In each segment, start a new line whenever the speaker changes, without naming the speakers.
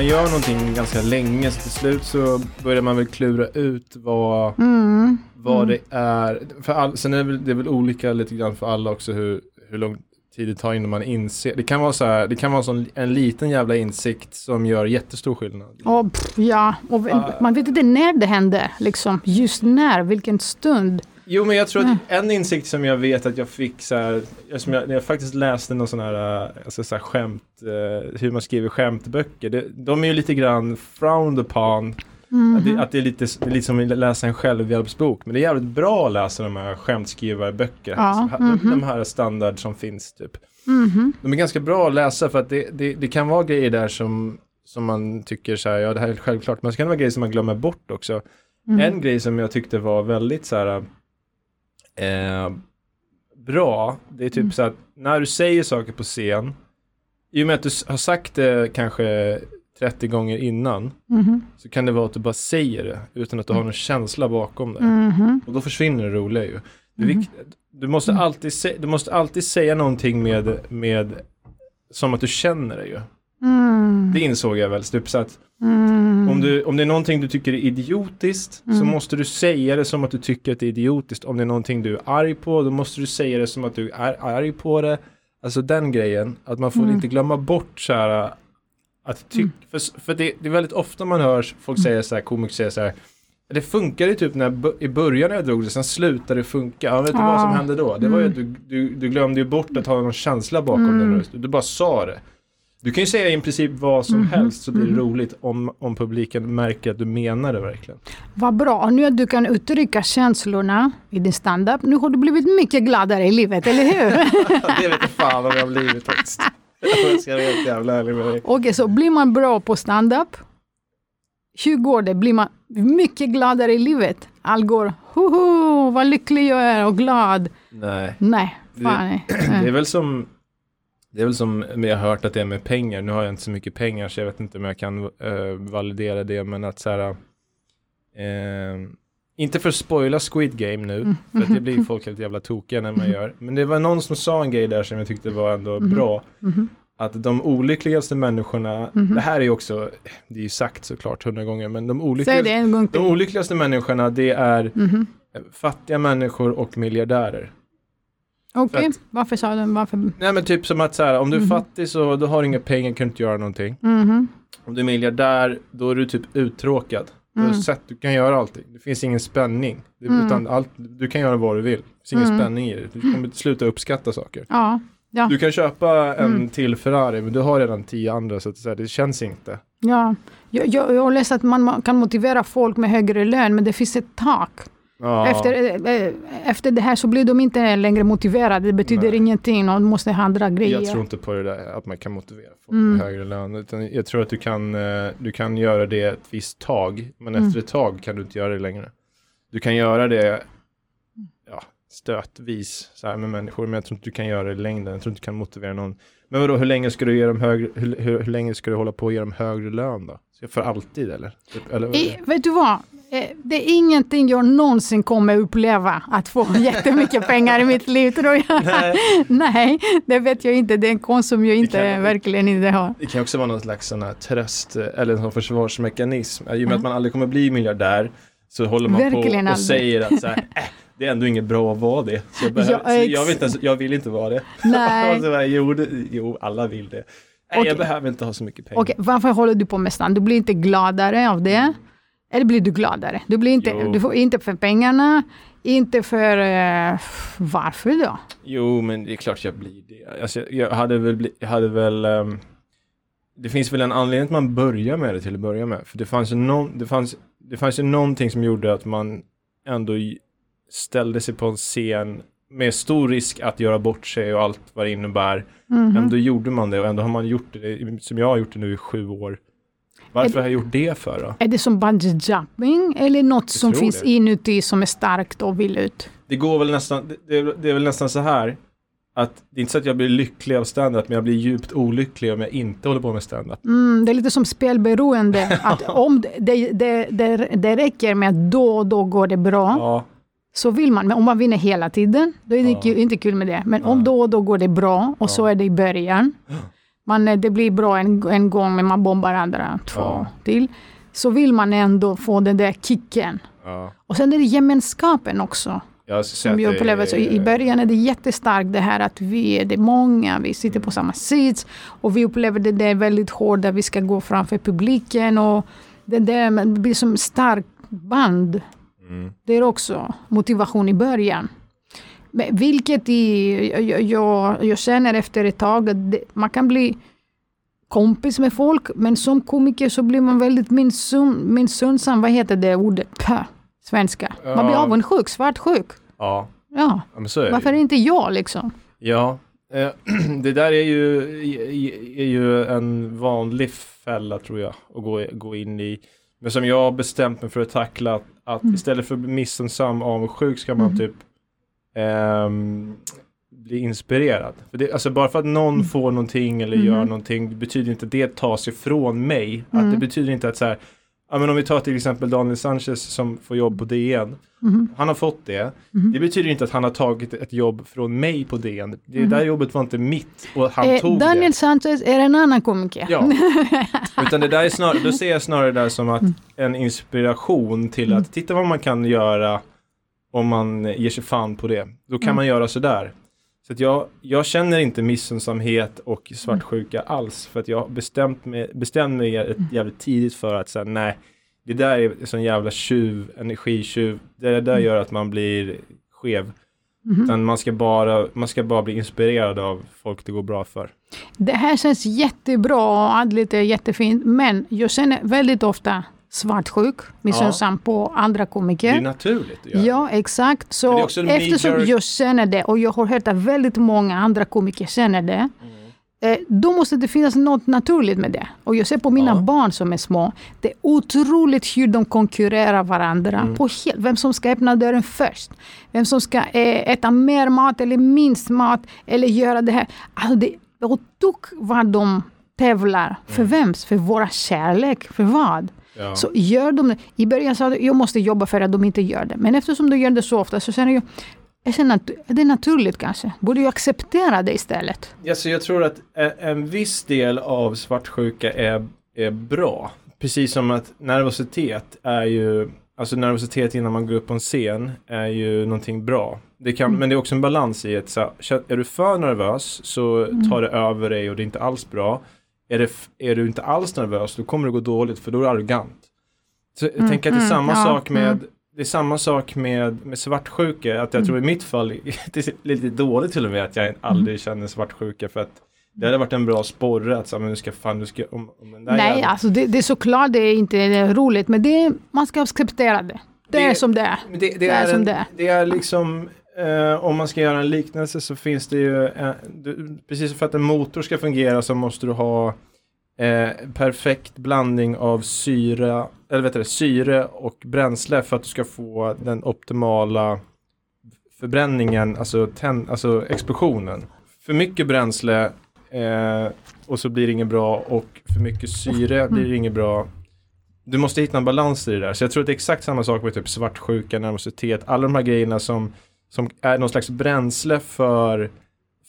man gör någonting ganska länge så till slut så börjar man väl klura ut vad,
Mm.
vad det är. För all, sen är det, väl, det är väl olika lite grann för alla också hur, hur lång tid det tar innan man inser. Det kan vara så här, det kan vara sån, en liten jävla insikt som gör jättestor skillnad.
Och, pff, ja, och man vet inte när det händer. Liksom. Just när, vilken stund.
Jo men jag tror
Mm.
att en insikt som jag vet att jag fick så här, som jag, när jag faktiskt läste någon sån här, äh, alltså så här skämt, eh, hur man skriver skämtböcker, det, de är ju lite grann frowned upon.
Mhm.
Att, det, att det, är lite, det är lite som att läsa en självhjälpsbok, men det är jävligt bra att läsa de här skämtskrivarböcker.
Ja,
Så här- de,
mhm.
de här standard som finns typ.
Mhm.
De är ganska bra att läsa för att det, det, det kan vara grejer där som, som man tycker så här, ja det här är självklart, men så kan det vara grejer som man glömmer bort också.
Mm.
En grej som jag tyckte var väldigt så här eh, bra, det är typ
Mm.
så att när du säger saker på scen, i och med att du har sagt det kanske 30 gånger innan,
Mhm.
så kan det vara att du bara säger det utan att du har någon känsla bakom det.
Mhm.
Och då försvinner det roliga ju. Det
Mhm.
vikt, du, måste alltid sä, du måste alltid säga någonting med, med som att du känner det ju.
Mm.
Det insåg jag väl, så att
Mm.
om, du, om det är någonting du tycker är idiotiskt så
Mm.
måste du säga det som att du tycker att det är idiotiskt. Om det är någonting du är arg på då måste du säga det som att du är arg på det. Alltså den grejen, att man får
Mm.
inte glömma bort så här att tycka, för, för det, det är väldigt ofta man hör folk
Mm.
säga så här, komiker säger så här det funkade ju typ när, i början när jag drog det, sen slutade det funka. Ja, vet du vad som hände då? Det var ju att
Mm.
du, du, du glömde ju bort att ha någon känsla bakom
Mm.
den rösten. Du bara sa det. Du kan ju säga i princip vad som
Mhm.
helst så blir det
Mhm.
roligt om, om publiken märker att du menar det verkligen.
Vad bra. Och nu att du kan uttrycka känslorna i din standup. Nu har du blivit mycket gladare i livet, eller hur?
det vet jag fan om jag har blivit faktiskt. Jag ska vara helt jävla ärlig med dig.
Okej, så blir man bra på standup, hur går det? Blir man mycket gladare i livet? Allt går, hoho, vad lycklig jag är och glad.
Nej,
Nej,
Det-
fan nej.
det är väl som det är väl som, jag har hört att det är med pengar. Nu har jag inte så mycket pengar så jag vet inte om jag kan eh, validera det. Men att så här, eh, inte för att spoila Squid Game nu,
Mm.
för att det blir folk helt jävla tokiga när man gör. Men det var någon som sa en grej där som jag tyckte var ändå
Mhm.
bra.
Mhm.
Att de olyckligaste människorna,
Mhm.
det här är ju också, det är ju sagt såklart hundra gånger, men de olyckligaste,
gång
de olyckligaste människorna det är fattiga människor och miljardärer.
Okej,
att-
varför sa du varför?
Nej men typ som att så här, om du är
Mhm.
fattig så då har du inga pengar, kan du inte göra någonting.
Mhm.
Om du är miljardär, då är du typ uttråkad. Du har
Mm.
sett, du kan göra allting. Det finns ingen spänning. Det,
Mm.
utan allt, du kan göra vad du vill. Det finns ingen
Mm.
spänning i det. Du kommer sluta uppskatta saker.
Ja, ja,
Du kan köpa en
Mm.
till Ferrari, men du har redan tio andra, så, att, det känns inte.
ja. Jag, jag, jag har läst att man ma- kan motivera folk med högre lön, men det finns ett tak.
Ja.
Efter, eh, eh, efter det här så blir de inte längre motiverade. Det betyder
Nej.
ingenting. De måste ha andra grejer.
Jag tror inte på det där att man kan motivera folk
Mm.
med högre lön. Utan jag tror att du kan, eh, du kan göra det ett visst tag. Men
Mm.
efter ett tag kan du inte göra det längre. Du kan göra det ja, stötvis så här med människor. Men jag tror inte du kan göra det i längden. Jag tror inte du kan motivera någon. Men vadå, hur länge ska du ge dem högre, hur, hur, hur länge ska du hålla på att ge dem högre lön då? För alltid eller? Typ, eller
I, vet du vad? Eh, Det är ingenting jag någonsin kommer uppleva, att få jättemycket pengar i mitt liv tror jag.
Nej.
Nej, det vet jag inte. Det är en konst som jag inte,
kan-
verkligen inte har.
Det kan också vara någon slags sån här tröst eh, eller sån försvarsmekanism. I och med
Mm.
att man aldrig kommer bli miljardär så håller man
Verkligen
på och
aldrig.
säger att så här, äh, det är ändå inget bra att vara det. Så jag, behöver,
Ja,
jag, vill inte, jag vill inte vara det.
Nej.
och så bara, jo, det, jo, alla vill det. Nej,
Okej.
jag behöver inte ha så mycket pengar.
Okej, varför håller du på med stand? Du blir inte gladare av det? Eller blir du gladare? Du blir inte,
Jo.
du får inte för pengarna, inte för... eh, varför då?
Jo, men det är klart jag blir det. Alltså, jag- hade väl, bli, jag hade väl ehm, det finns väl en anledning att man börjar med det till att börja med. För det fanns ju, någon, det fanns, det fanns ju någonting som gjorde att man ändå ställde sig på en scen med stor risk att göra bort sig och allt vad det innebär.
Mhm.
Ändå gjorde man det och ändå har man gjort det, som jag har gjort det nu i sju år. Varför har jag gjort det för då?
Är det som bungee jumping eller något som finns
det.
inuti som är starkt och vill ut?
Det går väl nästan, det, det, är- väl nästan så här att det är inte så att jag blir lycklig av stand-up men jag blir djupt olycklig om jag inte håller på med stand-up.
Mm, det är lite som spelberoende. att om det, det, det, det räcker med att då och då går det bra,
Ja,
så vill man. Men om man vinner hela tiden, då är det
Ja.
inte kul med det. Men om
Ja.
då och då går det bra, och så är det i början, man, eh, det blir bra en, en gång men man bombar andra två
Ja.
till. Så vill man ändå få den där kicken.
Ja.
Och sen är det gemenskapen också.
Jag
Som
att
jag upplever. Så i, början är det jättestarkt det här att vi är det många, vi sitter på samma sits och vi upplever det där väldigt hårt där vi ska gå framför publiken och det där det blir som starkt band.
Mm.
Det är också motivation i början. Men vilket i, jag, jag, jag känner efter ett tag att det, man kan bli kompis med folk, men som komiker så blir man väldigt missun, missunnsam. Vad heter det ordet? Pö, svenska. Man blir avundsjuk, svartsjuk.
Ja,
Ja,
ja, är
varför det inte jag liksom?
Ja, eh, det där är ju, är ju en vanlig fälla tror jag att gå, gå in i. Men som jag har bestämt mig för att tackla att, att
Mm.
istället för att bli missunnsam och avundsjuk ska man
Mm.
typ ehm, bli inspirerad. För det, alltså bara för att någon
Mm.
får någonting eller
Mhm.
gör någonting det betyder inte att det tas ifrån mig. Att
Mm.
det betyder inte att så här, ja men om vi tar till exempel Daniel Sanchez som får jobb på DN.
Mhm,
Han har fått det.
mhm.
Det betyder inte att han har tagit ett jobb från mig på DN. Det där jobbet var inte mitt och han
Eh,
tog
Daniel
det.
Sanchez är en annan komiker.
Ja. Utan det där är snarare, då ser jag snarare det där som att
Mm.
en inspiration till att titta vad man kan göra om man ger sig fan på det. Då kan
Mm.
man göra sådär. Så att jag, jag känner inte missunnsamhet och svartsjuka alls för att jag bestämt mig, bestämt mig ett
Mm.
jävligt tidigt för att säga nej, det där är en sån jävla tjuv, energitjuv. Det där
Mm.
gör att man blir skev.
Mhm.
Utan man ska, bara, man ska bara bli inspirerad av folk det går bra för.
Det här känns jättebra och andligt är jättefint, men jag känner väldigt ofta svartsjuk, missunnsam på andra
Det
komiker.
är naturligt göra.
Ja, exakt.
Det
Så eftersom
major-
jag känner det och jag har hört att väldigt många andra komiker känner det.
Mm.
Eh, då måste det finnas något naturligt med det. Och jag ser på mina
Ja.
barn som är små. Det är otroligt hur de konkurrerar varandra.
Mm.
På helt, vem som ska öppna dörren först. Vem som ska eh, äta mer mat eller minst mat. Eller göra det här. Alltså det är vad de tävlar. För
Mm.
vems? För våra kärlek. För vad?
Ja.
Så gör de det. I början sa jag jag måste jobba för att de inte gör det. Men eftersom de gör det så ofta så känner jag, jag känner att det är naturligt kanske. Borde jag acceptera det istället?
Alltså jag tror att en, viss del av svartsjuka är, är bra. Precis som att nervositet är ju, alltså nervositet innan man går upp på en scen är ju någonting bra. Det kan, Men det är också en balans i att så, är du för nervös så tar det över dig och det är inte alls bra. Är, det, är du inte alls nervös då kommer det gå dåligt för då är du arrogant. Så jag
Mm,
tänker att det är
mm,
samma
ja,
sak med
mm.
det är samma sak med, med svartsjuka, att jag
Mm.
tror i mitt fall, det är lite dåligt till och med att jag aldrig känner svartsjuka för att det hade varit en bra sporre att säga, men nu ska fan, nu ska, om, om den där
Nej,
jäveln-
alltså det, det är såklart det är inte roligt, men det man ska acceptera det. Det,
Det-
är som det är.
Det, det,
det är
är
som
en,
det är.
det är liksom, eh, om man ska göra en liknelse så finns det ju, eh, du, precis för att en motor ska fungera så måste du ha eh, perfekt blandning av syra, eller vet du, syre och bränsle för att du ska få den optimala förbränningen, alltså, tänd, alltså explosionen. För mycket bränsle eh, och så blir det inget bra och för mycket syre blir det inget bra. Du måste hitta en balans i det där. Så jag tror att det är exakt samma sak med typ svartsjuka, nervositet, alla de här grejerna som, som är någon slags bränsle för,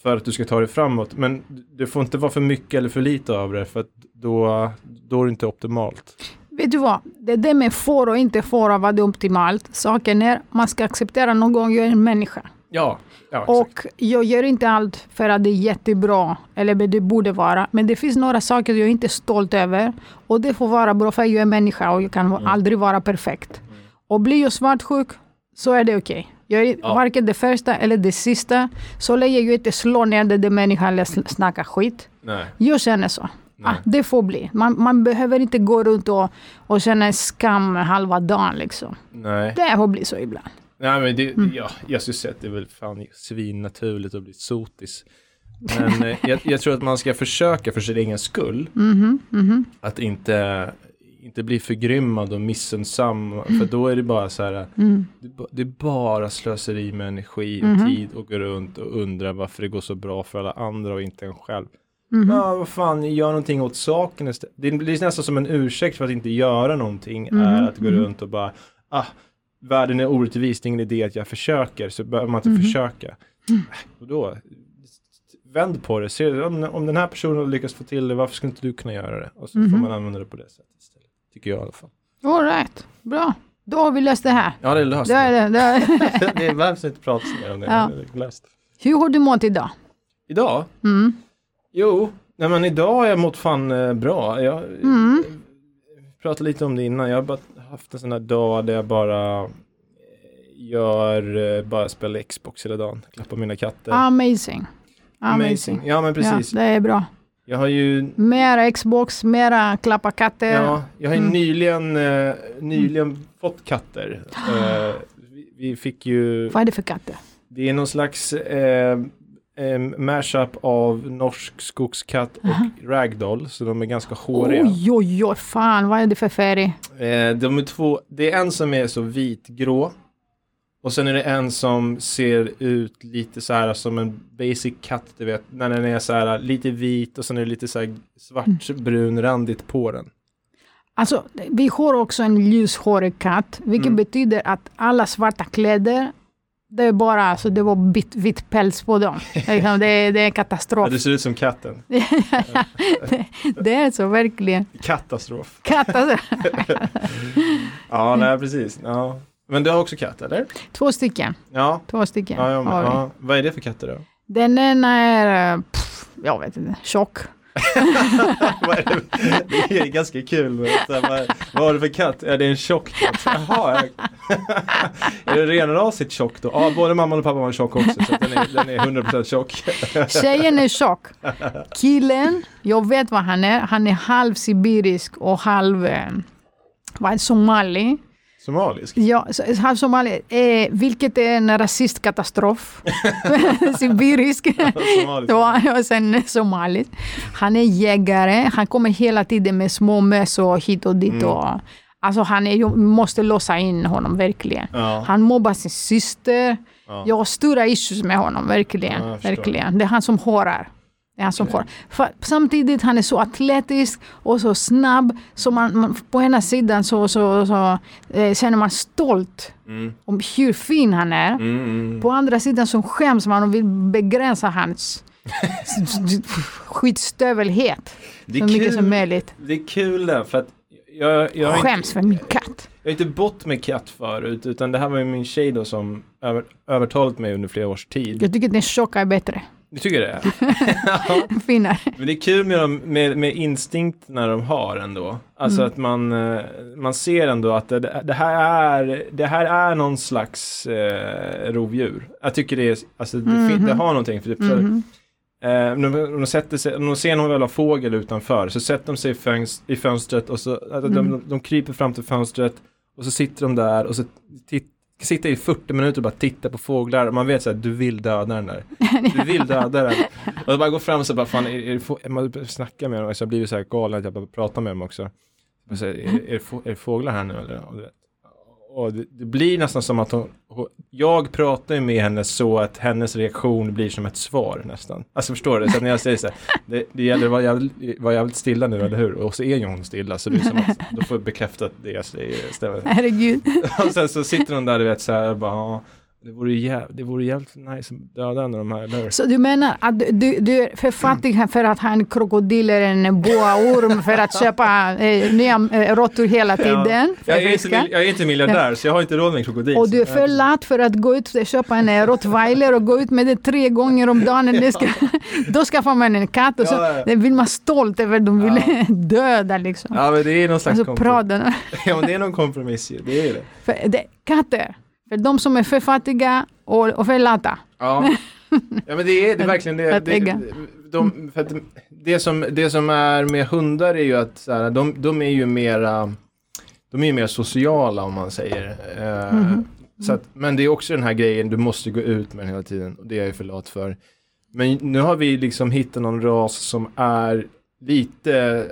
för att du ska ta dig framåt. Men det får inte vara för mycket eller för lite av det för då, då är det inte optimalt.
Vet du vad? Det där med får och inte får vad det är optimalt. Saken är, man ska acceptera någon gång jag är en människa.
Ja, ja.
Och jag gör inte allt för att det är jättebra, eller det borde vara. Men det finns några saker jag inte är stolt över. Och det får vara bra, för jag är människa och jag kan
Mm.
aldrig vara perfekt. Och blir jag svartsjuk, så är det okej. Jag är
Ja.
varken det första eller det sista. Så länge jag inte slår ner den där människan eller sn- snackar skit.
Nej.
Jag känner så. Ah, det får bli. Man, man behöver inte gå runt och, och känna skam halva dagen. Liksom.
Nej.
Det får bli så ibland.
Nej men det,
Mm.
ja, jag skulle säga att det är väl fan svinnaturligt att bli sotis. Men eh, jag, jag tror att man ska försöka för sin egen skull
Mhm, mhm.
att inte, inte bli förgrymmad och missunnsam. För då är det bara så här,
Mm.
det, är bara slöseri med energi och
Mhm.
tid och gå runt och undra varför det går så bra för alla andra och inte en själv.
Mhm.
Ja, vad fan, gör någonting åt saken istället. Det blir nästan som en ursäkt för att inte göra någonting är att gå runt och bara, ah, världen är orättvis, det är ingen idé att jag försöker, så behöver man inte försöka.
Mm.
Och då, vänd på det. Se, om, om den här personen har lyckats få till det, varför skulle inte du kunna göra det? Och så får
Mhm.
man använda det på det sättet istället. Tycker jag i alla fall.
All right. Bra. Då har vi löst det här.
Ja, det är löst.
Det är det. Det är.
det behövs inte prata mer om det.
Ja.
Det är löst.
Hur har du mått idag?
Idag?
Mm.
Jo, nej men idag har jag mått fan eh, bra. Jag
Mm.
eh, pratade lite om det innan. Jag har bara haft en sån här dag där jag bara eh, gör, bara spelar Xbox hela dagen. Klappar mina katter.
Amazing. Amazing.
Ja men precis.
Ja, det är bra.
Jag har ju
Mera Xbox, mera klappa katter.
Ja, jag har ju
Mm.
nyligen, eh, nyligen fått katter. Eh, vi, vi fick ju,
Vad är det för katter?
det är någon slags eh, eh, mashup av norsk skogskatt och ragdoll, så de är ganska håriga.
Oj, oj, oj, fan vad är det för färg?
Eh, de är två, det är en som är så vitgrå och sen är det en som ser ut lite så här som en basic katt, du vet, när den är så här lite vit och sen är det lite så här svartbrunrandigt på den.
Alltså, vi har också en ljushårig katt, vilket
Mm.
betyder att alla svarta kläder, det är bara, alltså det var vitt, vitt päls på dem. Liksom, det, är, det är
Ja,
katastrof.
det ser ut som katten.
det är så verkligen.
Katastrof.
Alltså.
Ja, nej precis. Ja. Men du har också katt, eller?
Två stycken.
Ja.
Två stycken
ja, ja, men,
har vi.
ja. Vad är det för katter då?
Den ena är, pff, jag vet inte, tjock.
Det? är ganska kul. Med, så här, vad, har du för katt? Ja, det är en tjock katt. Jaha, är det renrasigt tjock då? Ja, både mamma och pappa var tjock också. Så den, är, den är 100% tjock.
Tjejen är tjock. Killen, jag vet vad han är. Han är halv sibirisk och halv eh, somali.
Somalisk?
Ja, halv somali, eh, vilket är en rasistkatastrof. sibirisk.
Somalisk.
Och sen somali. Han är jägare, han kommer hela tiden med små möss och hit och dit.
Mm.
Och, alltså han är, måste låsa in honom verkligen.
Ja.
Han mobbar sin syster.
Ja.
Jag har stora issues med honom, verkligen.
Ja,
verkligen. Det är han som hårar. Han som. För, samtidigt han är så atletisk och så snabb. Så man, man, på ena sidan så, så, så eh, känner man stolt
Mm.
om hur fin han är.
Mm, mm.
På andra sidan så skäms man och vill begränsa hans skitstövelhet så
är
mycket som
kul.
möjligt.
Det är kul där för att jag, jag, har inte,
Skäms för min katt.
jag har inte bott med katt förut utan det här var ju min tjej då som över, övertalat mig under flera års tid.
Jag tycker att den tjocka är bättre.
Du tycker det? ja.
Finare.
Men det är kul med, dem, med, med instinkterna de har ändå. Alltså
Mm.
att man, eh, man ser ändå att det, det, här är, det här är någon slags eh, rovdjur. Jag tycker det är, alltså det, fin- det har någonting. För, för,
Mhm.
eh, om, de, om, de sätter sig, om de ser någon jävla fågel utanför så sätter de sig i, fönst, i fönstret och så, alltså, de,
Mm.
de, de kryper fram till fönstret och så sitter de där och så titt, sitta i 40 minuter och bara titta på fåglar och man vet så här, du vill döda den där. Du vill döda den. Och bara går fram och så bara, fan, är, är det man snackar med dem, så jag blir så här galen att jag bara pratar med dem också. Så, är, är, är det fåglar här nu eller? Och, det, det blir nästan som att hon, jag pratar med henne så att hennes reaktion blir som ett svar nästan. Alltså förstår du? Så när jag säger så här, det, det gäller att vara jävligt, vara jävligt stilla nu, eller hur? Och så är ju hon stilla, så det är som att då får jag bekräfta att det jag säger.
Herregud.
Och sen så sitter hon där, du vet så här, bara, det vore, jäv, det vore jävligt nice att döda en av de här, eller?
Så du menar att du, du är för fattig för att ha en krokodil eller en boaorm för att köpa eh, nya eh, råttor hela tiden? För
Jag, är inte, jag är inte miljardär, så jag har inte råd med en krokodil.
Och du är för lat för att gå ut och köpa en eh, rottweiler och gå ut med det tre gånger om dagen. Det ska, då skaffar man en katt och så
Ja, ja.
vill man stolt över. De vill döda liksom.
Ja men det är någon slags
Alltså
kompromiss. Ja men det är någon kompromiss ju, det är det.
För det, katter, för de som är för fattiga och, och för lata.
Ja. ja men det är, det är verkligen det. Det,
ägga.
de, för det, som, det som är med hundar är ju att så här, de, de är ju mera de är ju mer sociala om man säger. Eh,
Mhm.
så att, men det är också den här grejen, du måste gå ut med den hela tiden och det är jag för lat för. Men nu har vi liksom hittat någon ras som är lite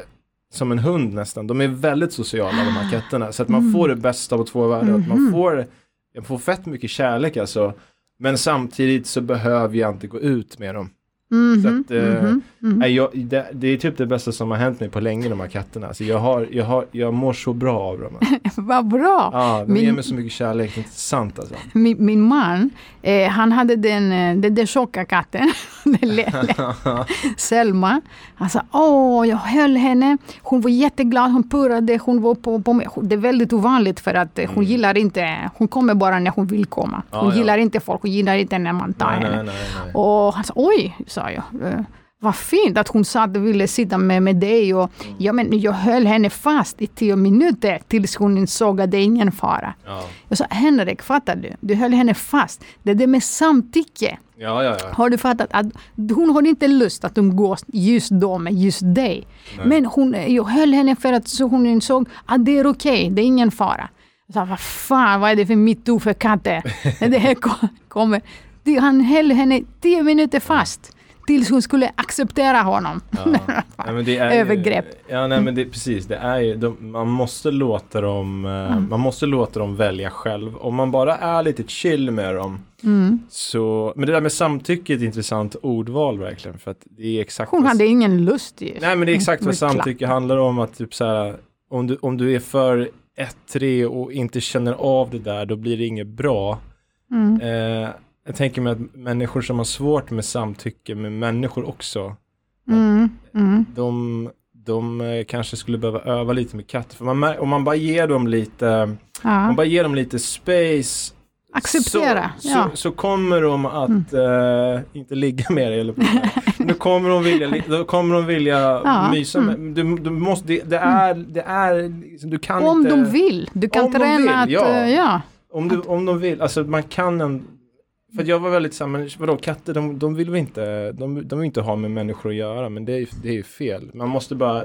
som en hund nästan. De är väldigt sociala de här katterna. Så att man får det bästa av två världar. Att man
Mhm.
får, jag får fett mycket kärlek alltså. Men samtidigt så behöver jag inte gå ut med dem.
Mhm,
Så att, eh,
mhm, mhm.
Nej, jag, det, det är typ det bästa som har hänt mig på länge de här katterna. Alltså jag, har, jag, har, jag mår så bra av dem. Alltså.
Vad bra!
Ja, de
Min-
ger mig så mycket kärlek, det är inte sant alltså.
Min, min man, eh, han hade den, eh, den, den tjocka katten. Selma. Han sa, åh, jag höll henne. Hon var jätteglad, hon purrade, hon var på, på mig. Det är väldigt ovanligt för att hon
Mm.
gillar inte, hon kommer bara när hon vill komma.
Ja,
Hon
ja.
gillar inte folk, hon gillar inte när man tar
nej,
henne.
nej, nej, nej.
Och han sa, oj, sa jag. "Eh, Vad fint att hon sa att hon ville sitta med, med dig. Och,
Mm.
ja, men jag höll henne fast i tio minuter tills hon insåg att det är ingen fara.
Ja.
Jag sa, Henrik, fattar du? Du höll henne fast. Det är det med samtycke.
Ja, ja, ja.
Har du fattat att hon har inte lust att umgås just då med just dig.
Nej.
Men hon, jag höll henne för att så hon insåg att det är okej, det är ingen fara. Jag sa, vad fan, vad är det för metoo för katter? Det här ko- kommer. Han höll henne tio minuter fast. Tills hon skulle acceptera honom.
Ja. Det är
Övergrepp.
Ja, nej men det precis. Det är ju, de, man måste låta dem, eh,
Mm.
man måste låta dem välja själv. Om man bara är lite chill med dem.
Mm.
Så, men det där med samtycke är ett intressant ordval verkligen. För att det är exakt
Hon
vad-
hade ingen lust ju.
Nej men det är exakt vad
blev klapp.
samtycke handlar om. Att typ så här, om du, om du är för ettrig och inte känner av det där, då blir det inget bra.
Mm.
Eh, jag tänker mig att människor som har svårt med samtycke med människor också,
Mm. Mm.
de, de eh, kanske skulle behöva öva lite med katter. För man, om man bara ger dem lite,
Ja.
man bara ger dem lite space
Acceptera.
Så,
ja.
så, så kommer de att eh, inte ligga med dig eller kommer de vilja, då kommer de vilja
Ja,
mysa
mm.
med, du, du måste, det, det är, det är, liksom, du kan
Om
inte.
de vill. Du kan
Om de
träna
vill,
att...
ja.
eh, ja.
Om, du, om de vill, alltså man kan en, för jag var väldigt såhär, men vadå katter de, de vill väl inte, de, de vill inte ha med människor att göra men det är ju det är fel. Man måste bara,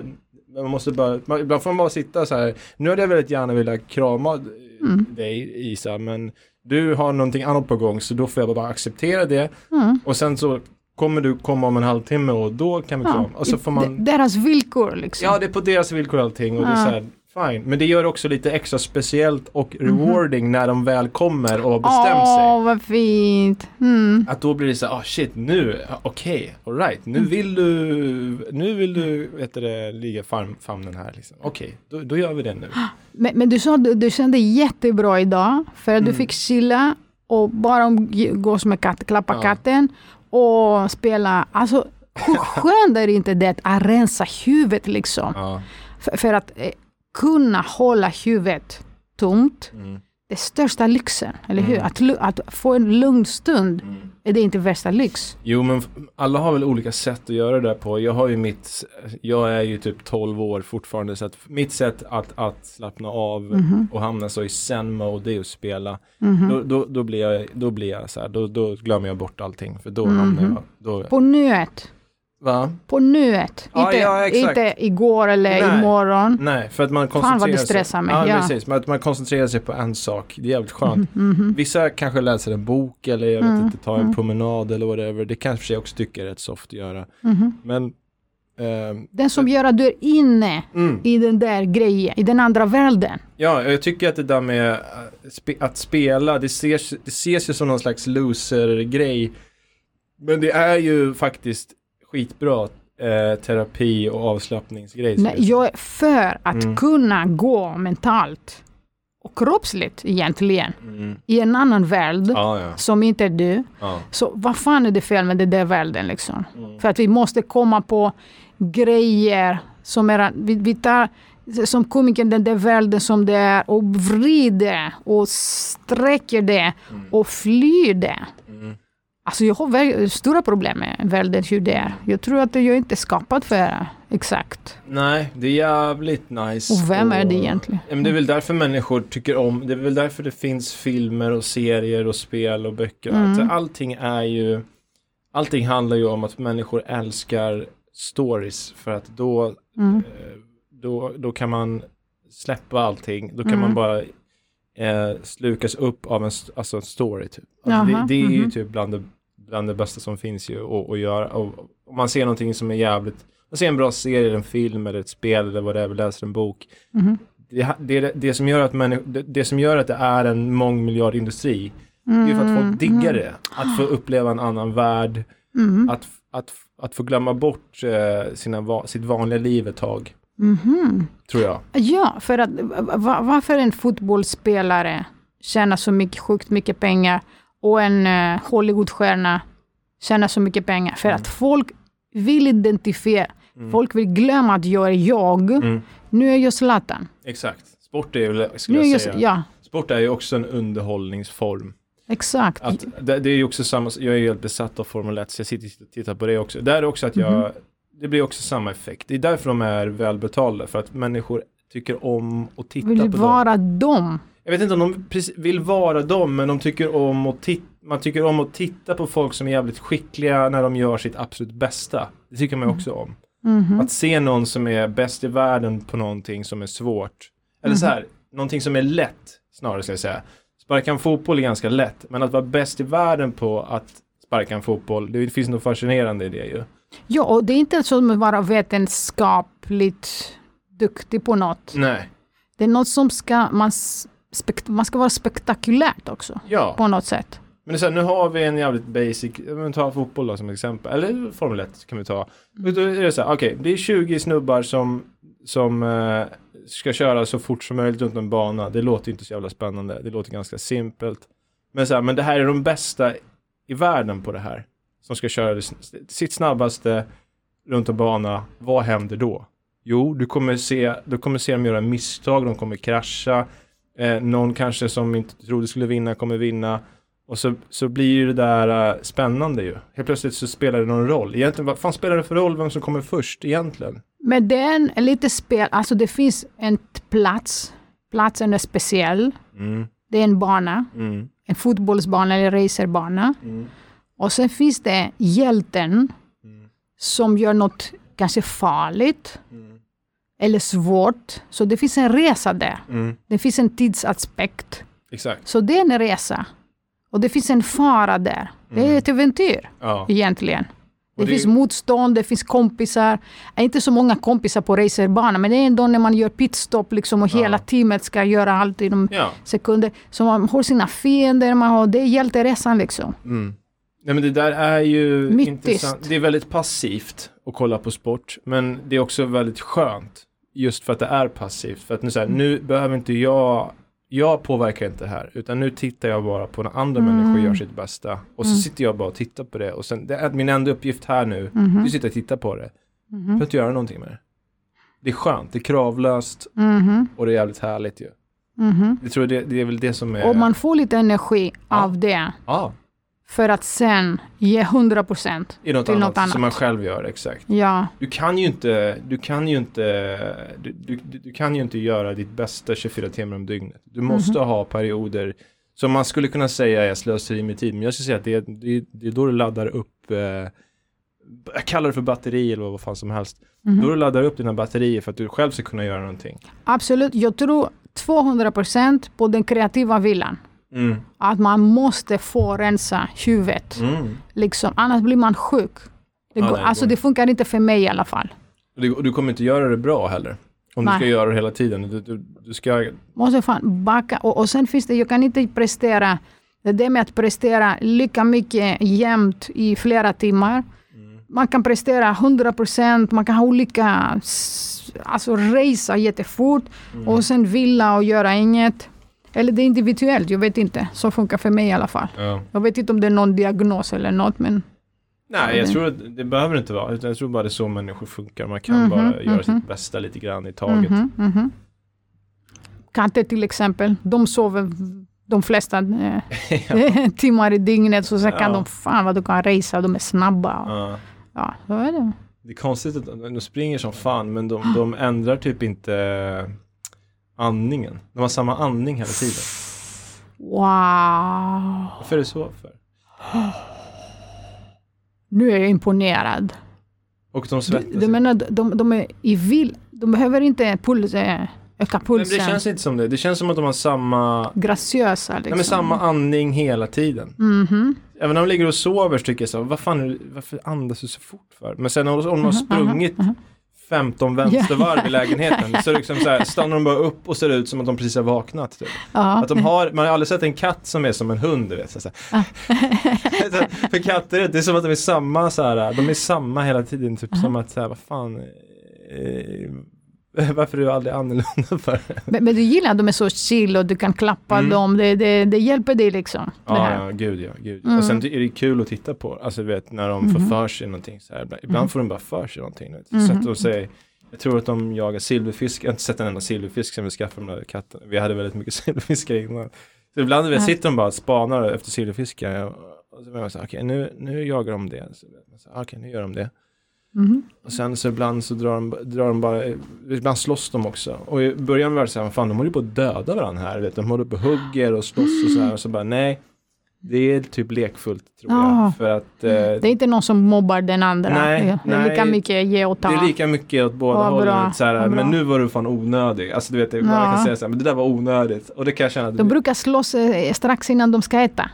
man måste bara, man, ibland får man bara sitta så här. nu hade jag väldigt gärna velat krama
Mm.
dig Isa men du har någonting annat på gång så då får jag bara acceptera det
Mm.
och sen så kommer du komma om en halvtimme och då kan vi krama. Och så får man,
Deras villkor liksom.
ja det är på deras villkor allting och det är
Ja.
så här, fine. Men det gör också lite extra speciellt och rewarding när de väl kommer och har bestämt sig.
Åh, vad fint. Mm.
Att då blir det så här, ah shit nu, okej, alright,
Mm.
nu vill du, nu vill du, vet du ligga farm, famnen här liksom. Okej, då, då gör vi det nu.
Men, men du sa du, du kände jättebra idag för att du
Mm.
fick chilla och bara umgås med katten, klappa
Ja.
katten och spela. Alltså, hur skönt är inte det att rensa huvudet liksom?
Ja.
För, för att eh, kunna hålla huvudet tomt,
Mm.
det största lyxen, eller hur?
Mm.
Att, att få en lugn stund,
Mm.
är det inte värsta lyx?
Jo men alla har väl olika sätt att göra det där på. Jag har ju mitt, jag är ju typ 12 år fortfarande så att mitt sätt att, att slappna av
Mhm.
och hamna så i zen mode det är att spela.
Mhm.
Då, då, då blir jag, då blir jag så här, då, då glömmer jag bort allting för då
Mhm.
hamnar jag, då,
På nuet.
Va?
På nuet.
Ja,
inte,
ja,
inte igår eller
Nej.
imorgon.
Nej, för att man
Fan,
koncentrerar
vad det
sig.
stressar mig,
Ja,
ja.
precis. Men att man koncentrerar sig på en sak. Det är jävligt skönt.
Mhm.
Vissa kanske läser en bok eller jag vet
Mm,
inte, tar en
mm.
promenad eller whatever. Det kanske jag också tycker är rätt soft att göra.
Mhm.
Men ehm,
Den som gör att du är inne
mm,
i den där grejen, i den andra världen.
ja, jag tycker att det där med spe, att spela, det ses, det ses ju som någon slags loser-grej. Men det är ju faktiskt skitbra eh, terapi och avslappningsgrej.
Nej, jag är för att
Mm.
kunna gå mentalt och kroppsligt egentligen
Mm.
i en annan värld
Ja, ja.
som inte är du.
ja.
Så vad fan är det fel med den där världen liksom?
Mm.
För att vi måste komma på grejer som är... Vi, vi tar som komiker den där världen som det är och vrider och sträcker det
Mm.
och flyr det. Alltså jag har stora problem med världen hur det är. Jag tror att jag inte är skapad för det. Exakt.
Nej, det är jävligt nice.
Och vem är det egentligen?
Ja, men det är väl därför människor tycker om, det är väl därför det finns filmer och serier och spel och böcker.
Mm.
Alltså, allting är ju, allting handlar ju om att människor älskar stories för att då,
Mm.
eh, då, då kan man släppa allting, då kan
Mm.
man bara eh, slukas upp av en, alltså en story typ. Alltså, det, det är ju
mhm.
typ bland det, bland det bästa som finns ju att, att göra. Och, om man ser någonting som är jävligt, man ser en bra serie, en film eller ett spel eller vad det är, läser en bok.
Mhm.
Det, det, det, som gör att människ- det, det som gör att det är en mångmiljardindustri, det är för att folk diggar det. Att få uppleva en annan värld,
Mm.
att, att, att få glömma bort eh, sina, sitt vanliga liv ett tag,
Mhm.
tror jag.
Ja, för att va- varför en fotbollsspelare tjänar så mycket, sjukt mycket pengar och en uh, Hollywoodstjärna tjäna så mycket pengar. För
Mm.
att folk vill identifiera,
Mm.
folk vill glömma att jag är jag.
Mm.
Nu är jag Zlatan.
Exakt. Sport är väl, skulle
Nu
jag säga.
ja,
Sport är ju också en underhållningsform.
exakt.
Att, det, det är ju också samma, jag är ju helt besatt av Formel 1 så jag sitter och tittar på det också. Där är också att jag,
Mhm.
det blir också samma effekt. Det är därför de är välbetalda, för att människor tycker om att titta
vill
på dem.
vara dem.
Jag vet inte om de vill vara dem, men de tycker om att titta, man tycker om att titta på folk som är jävligt skickliga när de gör sitt absolut bästa. Det tycker man också om.
Mhm.
Att se någon som är bäst i världen på någonting som är svårt. Eller så här, någonting som är lätt, snarare ska jag säga. Sparka en fotboll är ganska lätt, men att vara bäst i världen på att sparka en fotboll, det finns något fascinerande i det ju.
Ja, och det är inte så att vara vetenskapligt duktig på något.
Nej.
Det är något som ska, man, man ska vara spektakulärt också.
Ja,
På något sätt.
men så här, nu har vi en jävligt basic, men ta fotboll då som exempel, eller Formel 1 kan vi ta. Och då är det så här, okej, det är 20 snubbar som, som eh, ska köra så fort som möjligt runt en bana. Det låter inte så jävla spännande, det låter ganska simpelt. Men så här, men det här är de bästa i världen på det här. Som ska köra sitt snabbaste runt en bana. Vad händer då? Jo, du kommer se, du kommer se dem göra misstag, de kommer krascha. Eh, någon kanske som inte trodde skulle vinna kommer vinna. Och så, så blir ju det där eh, spännande ju. Helt plötsligt så spelar det någon roll. Egentligen, vad fan spelar det för roll vem som kommer först egentligen?
Men det är en, lite spel, alltså det finns en plats. Platsen är speciell.
Mm,
Det är en bana.
mm,
En fotbollsbana eller racerbana.
mm,
Och sen finns det hjälten
mm,
som gör något kanske farligt
mm,
eller svårt. Så det finns en resa där.
mm.
Det finns en tidsaspekt.
Exakt.
Så det är en resa. Och det finns en fara där. Det är
Mm.
ett äventyr
Ja.
egentligen. Det,
det-
finns motstånd, det finns kompisar. Inte så många kompisar på racerbanan, men det är ändå när man gör pitstop liksom och
Ja.
hela teamet ska göra allt inom
ja.
sekunder. Så man har sina fiender, man har, det är hjälteresan liksom.
Mm. Nej men det där är ju
Myttiskt.
intressant. Det är väldigt passivt att kolla på sport. Men det är också väldigt skönt. Just för att det är passivt. För att nu, så här, nu behöver inte jag, jag påverkar inte det här. Utan nu tittar jag bara på när andra
Mm.
människor gör sitt bästa. Och så
Mm.
sitter jag bara och tittar på det. Och sen, det är min enda uppgift här nu. Det är att sitta och titta på det. Jag
Mhm.
behöver inte göra någonting med det. Det är skönt, det är kravlöst
Mhm.
och det är jävligt härligt ju.
Mhm.
Jag tror det, det är väl det som är...
Och man får lite energi
Ja.
av det.
Ja,
För att sen ge 100 procent.
i något
Till
annat,
annat.
som man själv gör, exakt.
Ja.
Du kan ju inte, du kan ju inte, du, du, du kan ju inte göra ditt bästa 24 timmar om dygnet. Du måste
Mhm.
ha perioder som man skulle kunna säga är slöseri med tid. Men jag skulle säga att det, är- det, det är då du laddar upp, eh, jag kallar det för batteri eller vad fan som helst.
Mhm.
Då du laddar upp dina batterier för att du själv ska kunna göra någonting.
Absolut. Jag tror 200 procent på den kreativa viljan.
Mm.
Att man måste få rensa huvudet.
Mm.
Liksom. Annars blir man sjuk. Det,
Ja,
går,
nej,
alltså det funkar inte för mig i alla fall.
Du, du kommer inte göra det bra heller. Om
Nej.
du ska göra det hela tiden. Du, du, du ska,
Måste fan backa. Och, och sen finns det, jag kan inte prestera, det är det med att prestera lika mycket jämt i flera timmar.
Mm.
Man kan prestera 100 procent, man kan ha olika, alltså resa jättefort
Mm.
och sen vila och göra inget. Eller det är individuellt, jag vet inte. Så funkar för mig i alla fall.
ja.
Jag vet inte om det är någon diagnos eller något, men
Nej, jag
det-
tror att det behöver inte vara. Utan jag tror bara det är så människor funkar. Man kan
Mhm,
bara göra
mhm.
sitt bästa lite grann i taget.
Mhm, mhm. Katter till exempel, de sover de flesta eh, timmar i dygnet, så sen kan
Ja.
de, fan vad de kan racea, de är snabba.
Ja.
Ja, så är det.
Det är konstigt att de springer som fan men de, de ändrar typ inte andningen. De har samma andning hela tiden.
Wow.
Varför är det så för?
Nu är jag imponerad.
Och de
Du,
svettas.
du menar, de, de är i vill, de behöver inte puls, eh, öka
men
pulsen.
det känns inte som det. Det känns som att de har samma,
Graciösa liksom.
nej, men samma andning hela tiden.
Mhm.
Även när de ligger och sover så tycker jag så vad fan, varför andas du så fort för? Men sen om de har sprungit 15 vänstervarv i lägenheten så liksom så här, stannar de bara upp och ser ut som att de precis har vaknat. Typ.
Ja.
Att de har, man har aldrig sett en katt som är som en hund, du vet. Så. Så, för katter, det är som att de är samma så här, de är samma hela tiden, typ som att så här, vad fan, eh, Varför är du aldrig annorlunda för?
Men, men du gillar att de är så chill och du kan klappa
Mm.
dem. Det, det, det hjälper dig liksom.
Ja, ja, gud ja. Gud.
Mm.
Och sen är det kul att titta på. Alltså du vet när de får
Mhm.
för sig någonting så här. Ibland-
Mhm.
får de bara för sig någonting.
Mhm.
Så att de säger, jag tror att de jagar silverfisk. Jag har inte sett en enda silverfisk sen vi skaffade de där katterna. Vi hade väldigt mycket silverfiskar innan. Så ibland vet, sitter de bara och spanar efter silverfiskar. Och, så så okej nu, nu jagar de det. Okej nu gör de det.
Mhm.
Och sen så ibland så drar de, drar de bara, ibland slåss de också. Och i början var det så här, fan de håller ju på att döda varandra här. Vet, de håller på och hugger och slåss och så här. Och så bara, nej. Det är typ lekfullt tror
Ah.
jag. För att eh,
Det är inte någon som mobbar den andra.
Nej,
det är lika
nej.
mycket ge och ta.
det är lika mycket åt båda hållen. Så här, men nu var du fan onödig. Alltså du vet, man kan
Ja.
säga så här, men det där var onödigt. Och det kan jag känna.
De brukar slåss eh, strax innan de ska äta.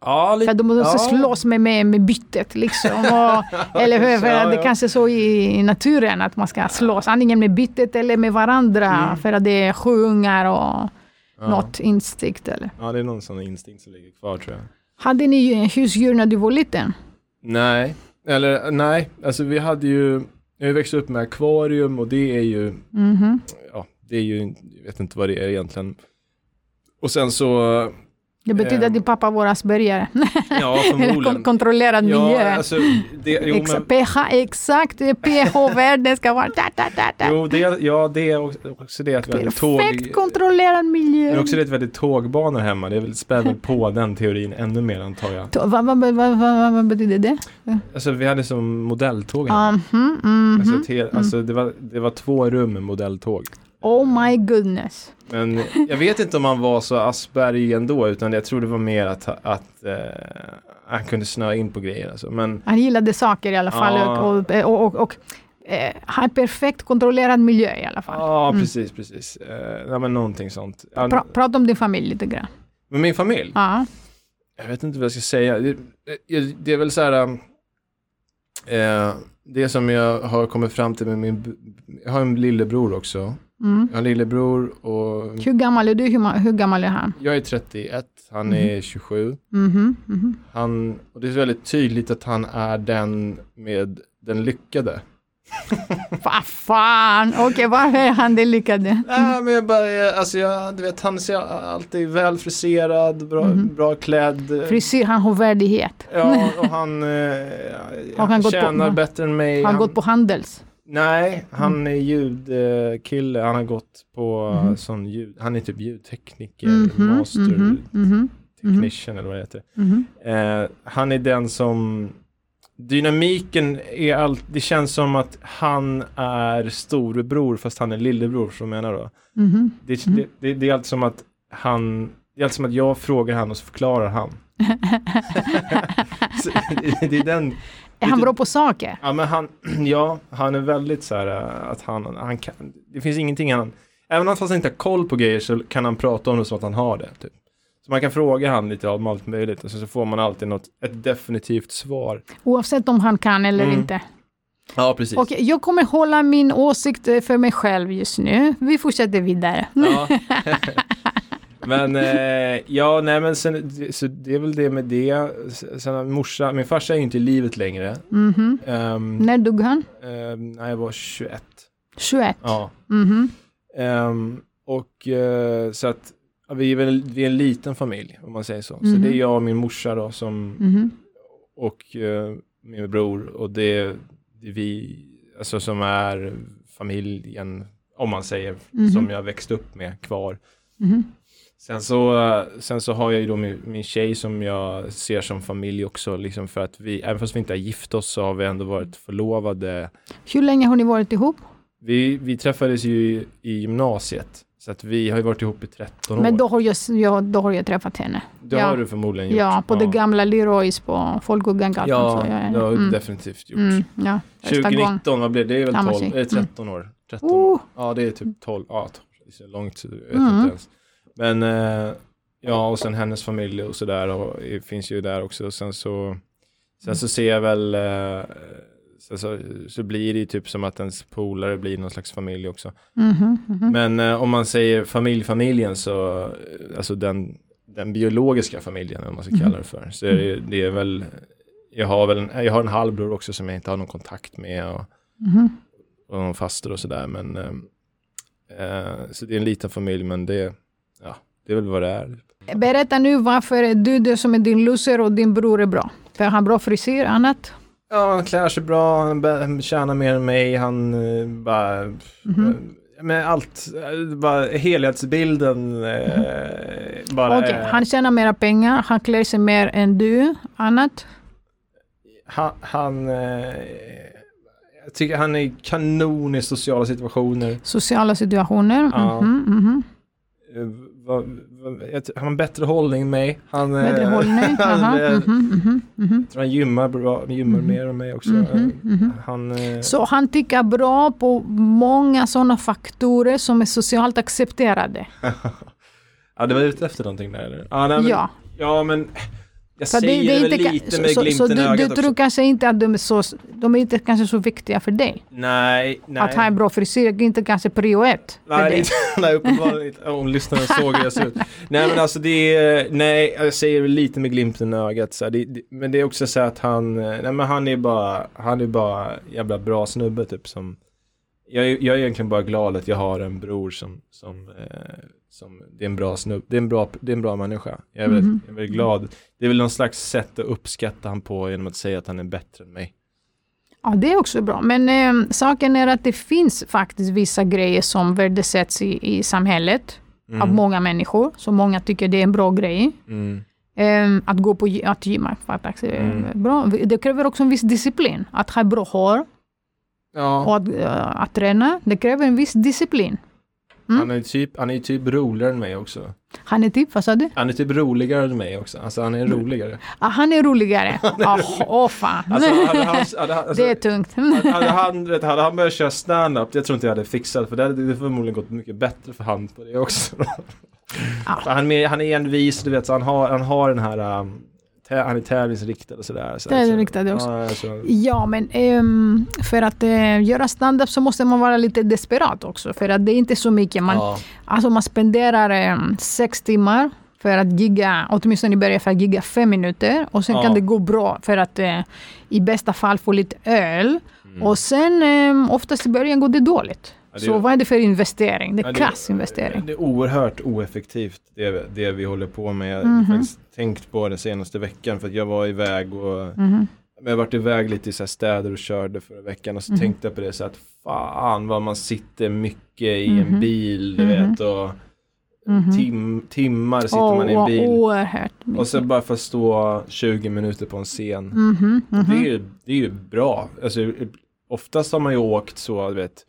Ja,
För
lite.
att de måste
ja.
slåss med, med, med byttet. Liksom. Och, eller hur? För
Ja,
det
ja.
kanske så i naturen att man ska slåss. Antingen med byttet eller med varandra.
Mm.
För att det är sju ungar och
Ja.
något instinkt. Eller.
Ja, det är någon sån instinkt som ligger kvar tror jag.
Hade ni husdjur när du var liten?
Nej, eller nej, alltså vi hade ju, jag har växt upp med akvarium och det är ju,
Mhm.
ja, det är ju, jag vet inte vad det är egentligen. Och sen så,
Det betyder
Ehm.
att din pappa var aspergare.
ja förmodligen.
kontrollerad miljö.
Ja, alltså, det, jo, men,
pH, exakt, pH-värden ska vara... Da, da, da,
jo, det, ja, det är också- det att vi hade tåg,
Perfekt kontrollerad miljö.
men också det att vi hade tågbanor hemma, det spär väl på den teorin ännu mer antar jag.
To- Vad vad- vad- vad- vad- vad betyder det?
Alltså vi hade som modelltåg hemma.
Mhm, mhm.
Alltså, ett helt- alltså det, var, det var två rum med modelltåg.
Oh my goodness.
Men jag vet inte om han var så Asperger ändå, utan jag tror det var mer att, att eh, han kunde snöa in på grejer. Alltså. Men
Han gillade saker i alla fall
Ja.
och, och, och, och eh, en perfekt kontrollerad miljö i alla fall.
ja,
Mm.
precis, precis. Eh, ja, men någonting sånt.
Pra, prata om din familj lite grann.
men min familj,
Ja.
jag vet inte vad jag ska säga. Det, det, är väl så här, eh, det som jag har kommit fram till med min, jag har en lillebror också.
Mm.
Jag har en lillebror och
Hur gammal är du? Hur, hur gammal är han?
jag är 31, han är 27.
Mhm, mhm.
Han, och det är väldigt tydligt att han är den med den lyckade.
Vad fan! Okej, varför är han det lyckade?
Nej men jag bara, alltså jag, du vet han ser alltid väl friserad, bra, bra klädd.
Frisyr, han har värdighet.
Ja, och han, eh,
Har han gått på-
tjänar bättre än mig.
Har han gått på Handels?
Nej, han är ljudkille. Han har gått på
Mhm.
sån ljud, han är typ ljudtekniker,
Mhm,
master
mhm, mhm,
technician eller vad det heter. Eh, han är den som Dynamiken är allt, det känns som att han är storebror fast han är lillebror som menar då. Det,
Mm.
det, det, det är alltid som att han, det är alltid som att jag frågar han och så förklarar han. det är den,
Är han bra på saker?
ja men han, ja, han är väldigt så här äh, att han, han kan, det finns ingenting han, även om han inte har koll på grejer så kan han prata om det som att han har det. Typ. Så man kan fråga han lite om allt möjligt och så, så får man alltid något, ett definitivt svar.
Oavsett om han kan eller
Mm.
inte.
Ja, precis.
Okej, jag kommer hålla min åsikt eh, för mig själv just nu. Vi fortsätter vidare.
Ja. men eh, ja, nej men sen, så det är väl det med det. Sen morsa, min farsa är ju inte i livet längre.
Mhm.
Um,
När dog han?
när jag var 21.
21?
Ja.
Mhm.
Ehm, och eh, så att vi är väl vi är en liten familj om man säger så. Så
Mhm.
det är jag och min morsa då som
Mhm.
och eh, min bror och det, det är vi alltså som är familjen om man säger
Mhm.
som jag växte upp med kvar.
Mhm.
Sen så, eh, sen så har jag ju då min, min tjej som jag ser som familj också liksom för att vi, även fast vi inte har gift oss så har vi ändå varit förlovade.
Hur länge har ni varit ihop?
Vi, vi träffades ju i, i gymnasiet så att vi har ju varit ihop i 13 år.
Men då har jag, ja, då har jag träffat henne.
det
ja.
har du förmodligen gjort.
Ja, på det gamla Leroys på Folkungagatan.
Ja,
så jag,
det har du
mm.
definitivt gjort.
Mm, ja, första gången.
2019, vad blev det? Det är väl
Samma
12,
tjej.
är det 13 år? 13
Oh,
Ja, det är typ 12, ja, 12, det är så långt jag vet
Mm.
inte ens. Men eh, ja, och sen hennes familj och sådär finns ju där också. Sen så, sen så ser jag väl, eh, sen så, så blir det ju typ som att ens polare blir någon slags familj också.
mhm, mhm.
Men eh, om man säger familjfamiljen så, alltså den, den biologiska familjen, vad man ska kalla det för, så är det, det är väl, jag har väl en, jag har en halvbror också som jag inte har någon kontakt med och,
Mhm.
och någon faster och sådär, men så det är en liten familj, men det, det är väl vad det är.
Berätta nu varför är du det som är din loser och din bror är bra? För han bra frisyr, annat?
Ja, han klär sig bra, han tjänar mer än mig, han eh, bara...
Mhm.
eh, med allt, eh, bara helhetsbilden eh, bara...
Mhm. Okej,
är-
han tjänar mera pengar, han klär sig mer än du, annat?
han, han eh, jag tycker han är kanon i sociala situationer.
Sociala situationer?
Ja.
Mhm, mhm.
Eh, han har en bättre hållning än mig. Han, eh,
Bättre hållning?
han, eh,
mhm, mhm.
jag tror han gymmar, bra, gymmar
Mhm.
mer än mig också.
Mhm, mhm.
Han, eh,
Så han tycker bra på många sådana faktorer som är socialt accepterade?
ja, det var ute efter någonting där eller? Ja, nej, men,
ja.
ja, men jag säger det, väl
ka-
lite med
så,
glimten
så
i
du,
ögat
du
också.
tror kanske inte att de är så, de är inte kanske så viktiga för dig?
Nej, nej.
Att ha en bra frisyr är inte kanske prio ett för
Nej, det
dig?
nej uppenbarligen inte. Om lyssnaren såg hur jag ser ut. Nej men alltså det är, nej jag säger det lite med glimten i ögat. Så det, det, men det är också så att han, nej men han är bara, han är bara jävla bra snubbe typ som jag, jag är egentligen bara glad att jag har en bror som, som, eh, som det är en bra snubb, det är en bra, det är en bra människa. Jag är, väldigt,
Mhm.
jag är väldigt glad. Det är väl någon slags sätt att uppskatta han på genom att säga att han är bättre än mig.
Ja, det är också bra. Men eh, saken är att det finns faktiskt vissa grejer som värdesätts i, i samhället
Mm.
av många människor. Så många tycker det är en bra grej.
Mm.
Eh, att gå på att gymma. Faktiskt.
Mm.
Bra. Det kräver också en viss disciplin. Att ha bra hår
Ja.
och att, eh, att träna. Det kräver en viss disciplin. Mm.
Han är typ, han är typ roligare än mig också.
Han är typ, vad sa du?
Han är typ roligare än mig också. Alltså han är roligare.
Ah, han är roligare. Åh oh, fan.
Alltså, hade han, hade, han- alltså,
det är tungt.
hade, han, hade han börjat köra stand-up, jag tror inte jag hade fixat för det hade det förmodligen gått mycket bättre för han på det också. För han, är han är envis, du vet, så han har, han har den här, um, han är tävlingsriktad och sådär. Så,
Tävlingsriktad också.
Ja, så,
Ja, men ehm, för att eh, göra stand-up så måste man vara lite desperat också. För att det är inte så mycket. Man,
ja.
Alltså man spenderar eh, sex timmar för att gigga, åtminstone i början för att gigga fem minuter. Och sen
Ja.
kan det gå bra för att eh, i bästa fall få lite öl.
Mm.
Och sen eh, oftast i början går det dåligt.
Ja,
så vad är det för investering? Det är
Ja,
kass investering.
Det är oerhört oeffektivt det, det vi håller på med. Jag har
Mhm.
faktiskt tänkt på det senaste veckan för att jag var iväg och
Mhm.
Men jag har varit iväg lite i så städer och körde förra veckan och så
Mhm.
tänkte jag på det så att fan vad man sitter mycket i
Mhm.
en bil, du
Mhm.
vet och
Mhm.
tim, timmar sitter
Åh,
man i en bil.
oerhört mycket.
Och så bara för att stå 20 minuter på en scen.
Mhm, mhm.
Det, är ju, det är ju bra. Alltså, oftast har man ju åkt så, du vet,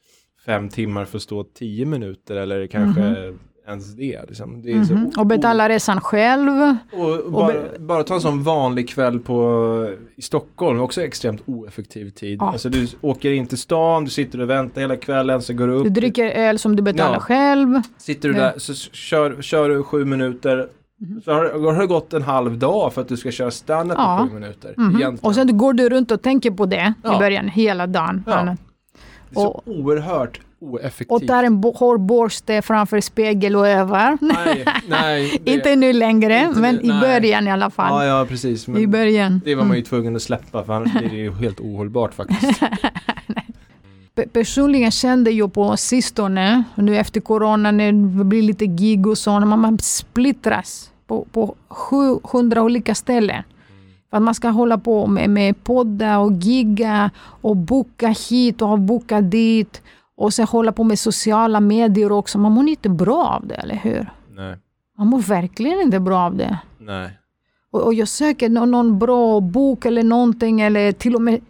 fem timmar för att stå 10 minuter eller kanske ens det. Liksom. det är så
Mhm. Och betala resan själv.
och, och bara, bara ta en sån vanlig kväll på, i Stockholm, också extremt oeffektiv tid.
Ja.
Alltså du åker in till stan, du sitter och väntar hela kvällen, så går du upp.
Du dricker öl som du betalar
Ja.
själv.
Sitter du där, så kör, kör du sju minuter.
Mhm.
Så har, har det gått en halv dag för att du ska köra standup
Ja.
i sju minuter.
Mhm.
Egentligen.
Och sen går du runt och tänker på det
Ja.
i början, hela dagen.
Ja. Det är så oerhört oeffektivt.
Och tar en bo- hårborste framför spegel och övar.
Nej, nej. det-
Inte nu längre,
Inte
men
nu,
i
nej.
början i alla fall.
Ja, ja, precis.
I
Men
början.
det var man
Mm.
ju tvungen att släppa för annars blir det ju helt ohållbart faktiskt.
Pe- Personligen kände jag på sistone, nu efter corona, när det blir lite gig och så, när man- man splittras på, på 700 olika ställen. För att man ska hålla på med, med podda och gigga och boka hit och boka dit. Och sen hålla på med sociala medier också. Man mår inte bra av det, eller hur?
nej,
Man mår verkligen inte bra av det.
nej.
Och, och jag söker nå- någon bra bok eller någonting eller till och med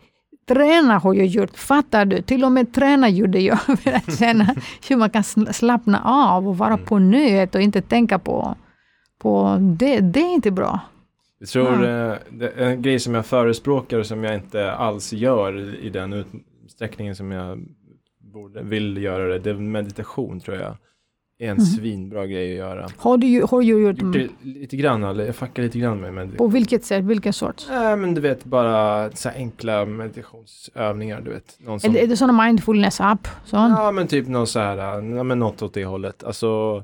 träna har jag gjort. Fattar du? Till och med träna gjorde jag för att känna hur man kan sl- slappna av och vara på nuet och inte tänka på, på det. Det är inte bra.
Jag tror eh, det är en grej som jag förespråkar och som jag inte alls gör i den utsträckningen som jag borde, vill göra det. Det är meditation tror jag. är en
Mhm.
svinbra grej att göra.
Har du, har du gjort
det lite grann, eller jag fuckar lite grann med meditation.
på vilket sätt? Vilken sorts?
Nej men du vet bara så enkla meditationsövningar du vet. Någon
Är
som,
det, är det sådana mindfulness-app? Sån?
ja men typ någon så här, ja men något åt det hållet. Alltså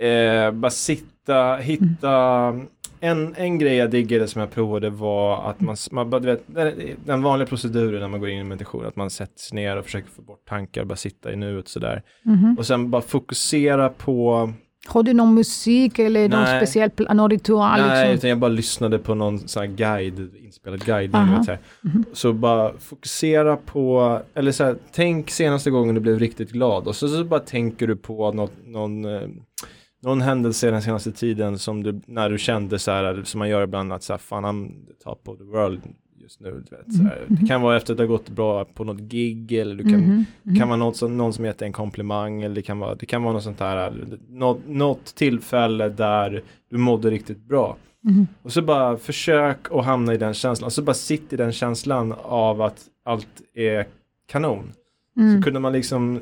eh, bara sitta hitta, hitta en, en grej jag diggade som jag provade var att man, man du vet, den, vanliga proceduren när man går in i meditation, att man sätter sig ner och försöker få bort tankar, bara sitta i nuet sådär.
Mhm.
Och sen bara fokusera på,
Har du någon musik eller någon
Nej.
speciell pl- någon ritual?
nej
liksom?
utan jag bara lyssnade på någon sån här guide, inspelad guide. Vet, så, här.
Mhm.
så bara fokusera på, eller så här, tänk senaste gången du blev riktigt glad och så, så bara tänker du på något, någon, eh, någon händelse den senaste tiden som du, när du kände så här, som man gör ibland att så här, fan I'm the top of the world just nu. Du vet, så här. Det kan vara efter att det har gått bra på något gig eller du kan, det kan vara något som, någon som gett en komplimang eller det kan vara, det kan vara något sånt här, något, något tillfälle där du mådde riktigt bra.
mhm.
Och så bara försök att hamna i den känslan, så bara sitt i den känslan av att allt är kanon.
Mm.
Så kunde man liksom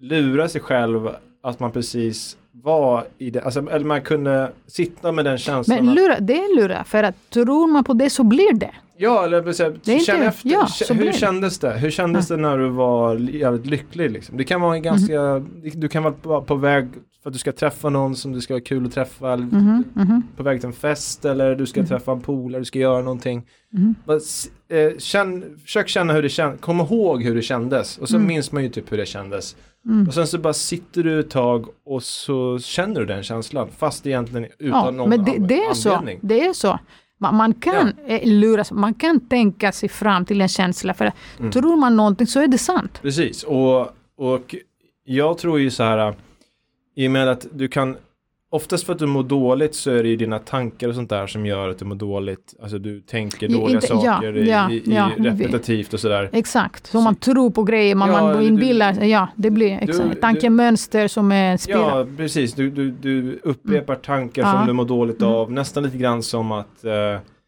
lura sig själv att man precis var i det, alltså, eller man kunde sitta med den känslan.
Men lura, det är lura, för att tror man på det så blir det.
Ja, eller så här,
Det är
känn efter,
ja, så
hur
det.
kändes det? Hur kändes det när du var jävligt lycklig liksom? Det kan vara en ganska,
Mhm.
du kan vara på, på väg för att du ska träffa någon som du ska ha kul att träffa, eller
Mhm, mhm,
på väg till en fest eller du ska träffa en polare, du ska göra någonting.
mhm.
Bara s- eh, känn, försök känna hur det kändes, kom ihåg hur det kändes och så
Mm.
minns man ju typ hur det kändes.
Mm.
Och sen så bara sitter du ett tag och så känner du den känslan fast egentligen utan
Ja,
någon
men det, det är så.
anledning.
Det är så. Man, kan eh, luras, man kan tänka sig fram till en känsla. För
Mm.
tror man någonting så är det sant.
Precis, och, och jag tror ju så här, i och med att du kan, oftast för att du mår dåligt så är det ju dina tankar och sånt där som gör att du mår dåligt. Alltså du tänker dåliga
inte- ja,
saker i,
ja,
i,
ja,
repetitivt och sådär.
Exakt. Så man tror på grejer, man,
Ja,
man inbillar sig. Ja, det blir exakt.
du-
tankemönster som är spelar.
Ja, precis. Du, du, du upprepar tankar
Ja.
som du mår dåligt
Mm.
av. Nästan lite grann som att, eh,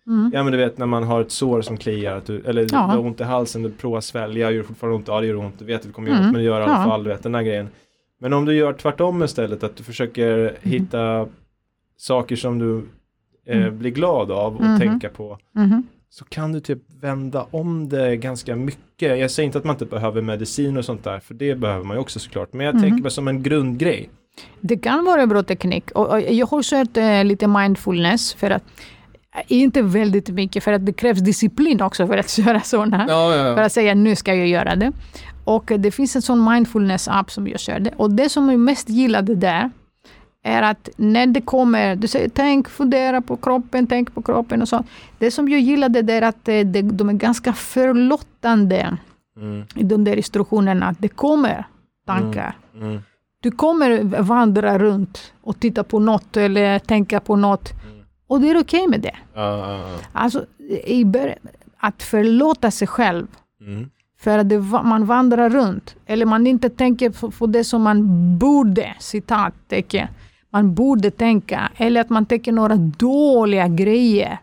Mm.
ja men du vet när man har ett sår som kliar, du, eller
Ja.
du har ont i halsen, du provar svälja, gör fortfarande ont, ja det gör ont, du vet att det kommer göra
Mm.
ont, men det gör i alla
Ja.
fall, du vet den här grejen. Men om du gör tvärtom istället, att du försöker
Mm.
hitta saker som du eh,
Mm.
blir glad av och
Mhm.
tänka på,
Mhm.
så kan du typ vända om det ganska mycket. Jag säger inte att man inte behöver medicin och sånt där, för det behöver man ju också såklart, men jag
Mhm.
tänker bara som en grundgrej.
Det kan vara en bra teknik. Och, jag har kört eh, lite mindfulness. för att Inte väldigt mycket, för att det krävs disciplin också för att köra sådana.
Ja, ja,
För att säga nu ska jag göra det. Och det finns en sån mindfulness-app som jag körde. Och det som jag mest gillade där är att när det kommer, du säger tänk, fundera på kroppen, tänk på kroppen och så. Det som jag gillade där är att eh, det, de är ganska förlåtande
Mm,
i de där instruktionerna. Att det kommer tankar.
mm,
Du kommer vandra runt och titta på något eller tänka på något. Och det är okej med det.
ja.
Alltså, i början, att förlåta sig själv
Mm,
för att det, man vandrar runt. Eller man inte tänker på, på det som man borde, citattecken, man borde tänka. Eller att man tänker några dåliga grejer.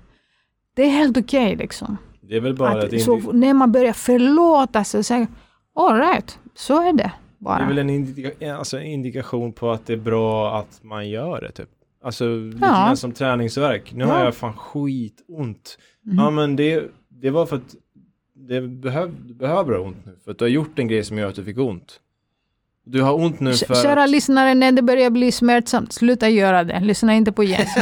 Det är helt okej liksom.
Det är väl bara
Att,
ett
så när man börjar förlåta sig och säga all right, så är det
det är
bara.
väl en indika- alltså indikation på att det är bra att man gör det typ. Alltså lite
Ja.
grann som träningsverk. Nu har
Ja.
jag fan skitont.
Mhm.
Ja men det, det var för att det behöv, du behöver ha ont nu. För att du har gjort en grej som gör att du fick ont. Du har ont nu för
Kära
att...
lyssnare, när det börjar bli smärtsamt, sluta göra det. Lyssna inte på Jens.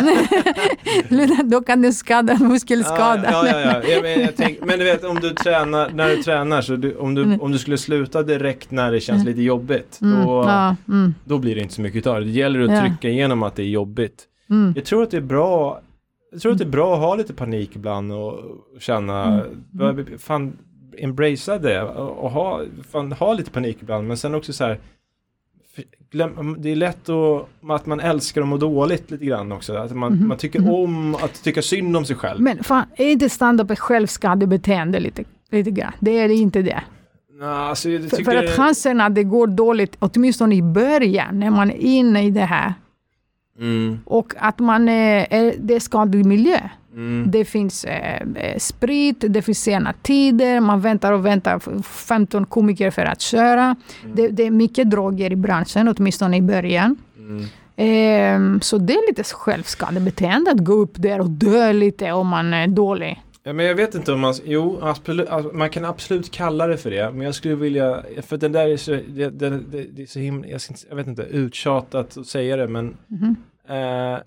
Då kan det skada muskelskada.
Ja, ja, ja. ja. Men, tänk, men du vet om du tränar, när du tränar så du, om, du,
Mm.
om du skulle sluta direkt när det känns lite jobbigt.
Mm,
Då,
mm,
då blir det inte så mycket utav det. Det gäller att trycka igenom att det är jobbigt.
mm.
Jag tror att det är bra Jag tror att det är bra att ha lite panik ibland och och känna
Mm.
Fan, embracea det och ha, fan, ha lite panik ibland men sen också så här Glöm, det är lätt att, att man älskar att må dåligt lite grann också. Att man,
Mhm.
man tycker om att tycka synd om sig själv.
Men fan, är inte stand-up ett självskadebeteende lite, lite grann? Det är inte det.
Nå, alltså, jag
För, för att chansen att det går dåligt, åtminstone i början, när man är inne i det här,
mm,
och att man är, är det är skadlig miljö.
Mm,
Det finns eh, eh, sprit, det finns sena tider, man väntar och väntar, f- 15 komiker för att köra. Det, det är mycket droger i branschen, åtminstone i början.
mm.
Ehm, så det är lite självskadebeteende att gå upp där och dö lite om man är dålig.
Ja, men jag vet inte om man, jo, absolut, alltså, man kan absolut kalla det för det, men jag skulle vilja, för den där är så, det, det, det, är så himla, jag, jag vet inte, uttjatat att säga det, men
Mhm.
eh,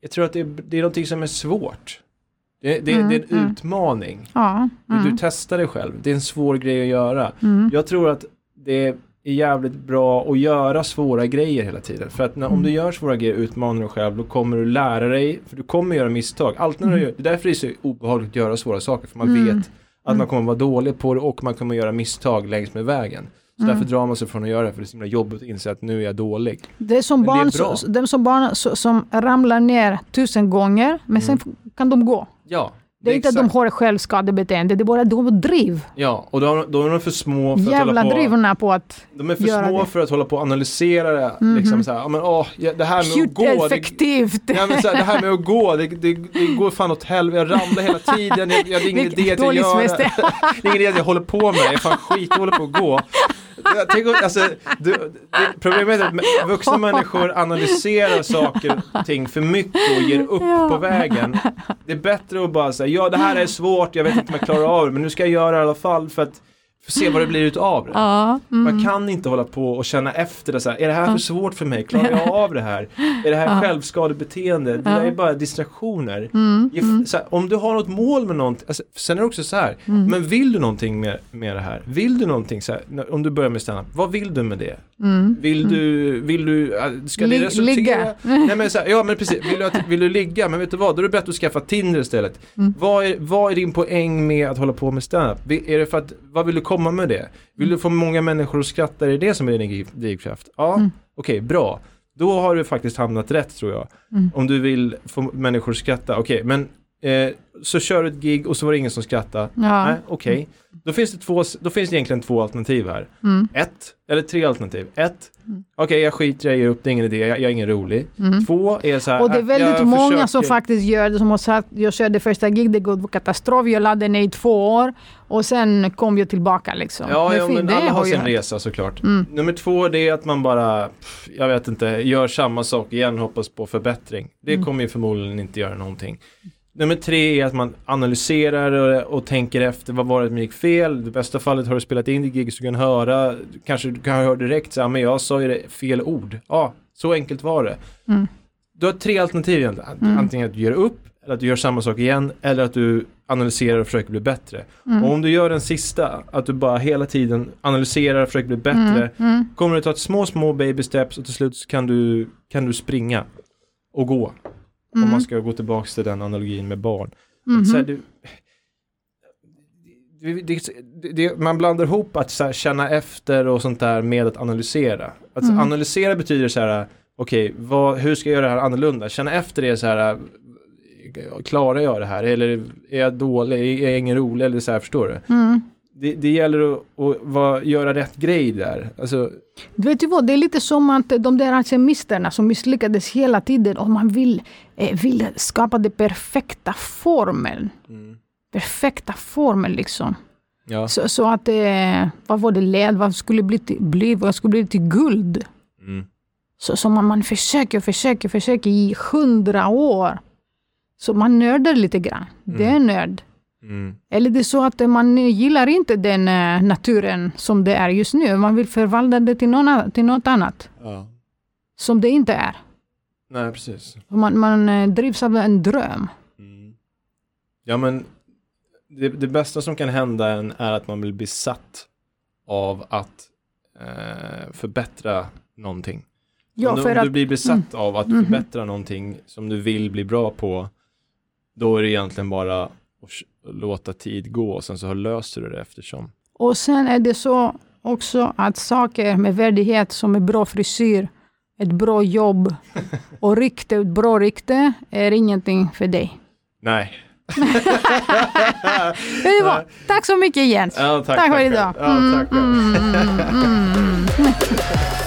jag tror att det, är- det är någonting som är svårt. Det, det,
Mm,
det är en
mm.
utmaning.
Ja.
Du
Mm.
testar dig själv. Det är en svår grej att göra.
Mm.
Jag tror att det är jävligt bra att göra svåra grejer hela tiden. För att när, om du
Mm.
gör svåra grejer, utmanar dig själv, då kommer du lära dig. För du kommer göra misstag. Allt när du gör, det är därför det är så obehagligt att göra svåra saker. För man
Mm.
vet att man kommer vara dålig på det och man kommer göra misstag längs med vägen. Så
Mm.
därför drar man sig från att göra det, för det är så himla jobbigt att inse att nu är jag dålig.
Det är som
Men det är
barn,
bra.
så, de som, barn så, som ramlar ner tusen gånger, men sen kan de gå.
Ja,
Det är inte att de har självskadebeteende, det är bara att de driv.
Ja, och då, då är de för små för att
Jävla
hålla på.
drivna på att
De är för små
det.
för att hålla på och analysera det.
Mhm.
Liksom så här, men åh, det här med att
hur
gå. Det,
effektivt.
ja, men så här, det här med att gå, det, det, det går fan åt helvete. Jag ramlar hela tiden. Jag, jag, det är ingen idé att jag gör det. är ingen idé att jag håller på med det. Jag är fan skit, jag håller på att gå. Tänker, alltså, du, det, problemet är att vuxna människor analyserar saker och ting för mycket och ger upp
Ja.
på vägen. Det är bättre att bara säga, ja det här är svårt, jag vet inte om jag klarar av det, men nu ska jag göra det i alla fall för att för se vad det blir utav det.
Ja,
Man
mm.
kan inte hålla på och känna efter det så här, är det här för svårt för mig? Klarar jag av det här? Är det här
Ja.
självskadebeteende? Det där är bara distraktioner.
Mm, mm,
här, om du har något mål med någonting, alltså, sen är det också så här,
Mm.
men vill du någonting med, med det här? Vill du någonting så här, om du börjar med stand vad vill du med det?
mm.
Vill du, vill du, äh, ska det
Lig-
resultera?
ligga.
Nej men så här, ja men precis, vill du, att, vill du ligga? Men vet du vad, då är det bättre att skaffa Tinder istället.
Mm.
Vad, är, vad är din poäng med att hålla på med stand-up? Vi- Är det för att, vad vill du komma med det? Vill du få många människor att skratta? Är det det som är din driv- drivkraft? Ja,
Mm.
okej, bra. Då har du faktiskt hamnat rätt tror jag.
Mm.
Om du vill få människor att skratta, okej, men eh, så kör du ett gig och så var det ingen som skrattade.
Ja.
Nej, okej. Då finns det två, då finns det egentligen två alternativ här.
Mm.
Ett, eller tre alternativ. Ett,
Mm.
okej jag skiter jag ger upp, det är ingen idé, jag, jag är ingen rolig.
Mm.
Två är så här,
Och det är
äh,
väldigt många
försöker-
som faktiskt gör det. Som har sagt, jag körde första gig, det går katastrof, jag laddade ner i två år och sen kom jag tillbaka liksom.
Ja, ja men
det
alla har sin
hänt.
resa såklart.
Mm.
Nummer två det är att man bara, pff, jag vet inte, gör samma sak igen, hoppas på förbättring. Det
Mm.
kommer ju förmodligen inte göra någonting. Nummer tre är att man analyserar och, och tänker efter, vad var det som gick fel? I det bästa fallet har du spelat in ditt gig så du kan höra, kanske du kan höra direkt så här, men jag sa ju det fel ord. Ja, så enkelt var det.
Mm.
Du har tre alternativ.
Mm.
Antingen att du gör upp, eller att du gör samma sak igen, eller att du analyserar och försöker bli bättre.
Mm.
Och om du gör den sista, att du bara hela tiden analyserar och försöker bli bättre,
Mm. Mm.
kommer du ta ett små, små baby steps och till slut kan du, kan du springa och gå. Om
Mm.
man ska gå tillbaka till den analogin med barn.
Mhm.
Så här, du, det, det, man blandar ihop att här, känna efter och sånt där med att analysera. Att
Mm.
analysera betyder så här, okej, vad- hur ska jag göra det här annorlunda? Känna efter det så här, klarar jag det här? Eller är jag dålig? Är jag ingen rolig? Eller så här, förstår du?
Mm.
Det, det gäller att, att vara, göra rätt grej där. Alltså,
Du vet ju vad, det är lite som att de där alkemisterna som misslyckades hela tiden och man vill, eh, vill skapa den perfekta formeln. Perfekta formeln liksom.
ja.
Så, så att eh, vad var det led, vad skulle bli till, bli, vad skulle bli till guld?
Mm.
Så, så man, man försöker, försöker, försöker i hundra år. Så man nördar lite grann. Det är nörd.
Mm.
Eller det är så att man gillar inte den eh, naturen som det är just nu. Man vill förvandla det till, någon, till något annat.
Ja.
Som det inte är.
Nej, precis.
Man, man eh, drivs av en dröm.
Mm. Ja, men det, det bästa som kan hända en är att man blir besatt av att eh, förbättra någonting.
Ja,
om du,
för
om du blir besatt av att
Mhm.
förbättra någonting som du vill bli bra på, då är det egentligen bara sh- låta tid gå och sen så löser du det eftersom.
och sen är det så också att saker med värdighet som är bra frisyr, ett bra jobb och rykte, ett bra rykte är ingenting för dig.
Nej.
Vet du vad? Tack så mycket Jens.
Ja, tack,
Tack för idag.
Ja, tack själv.
mm, mm, mm.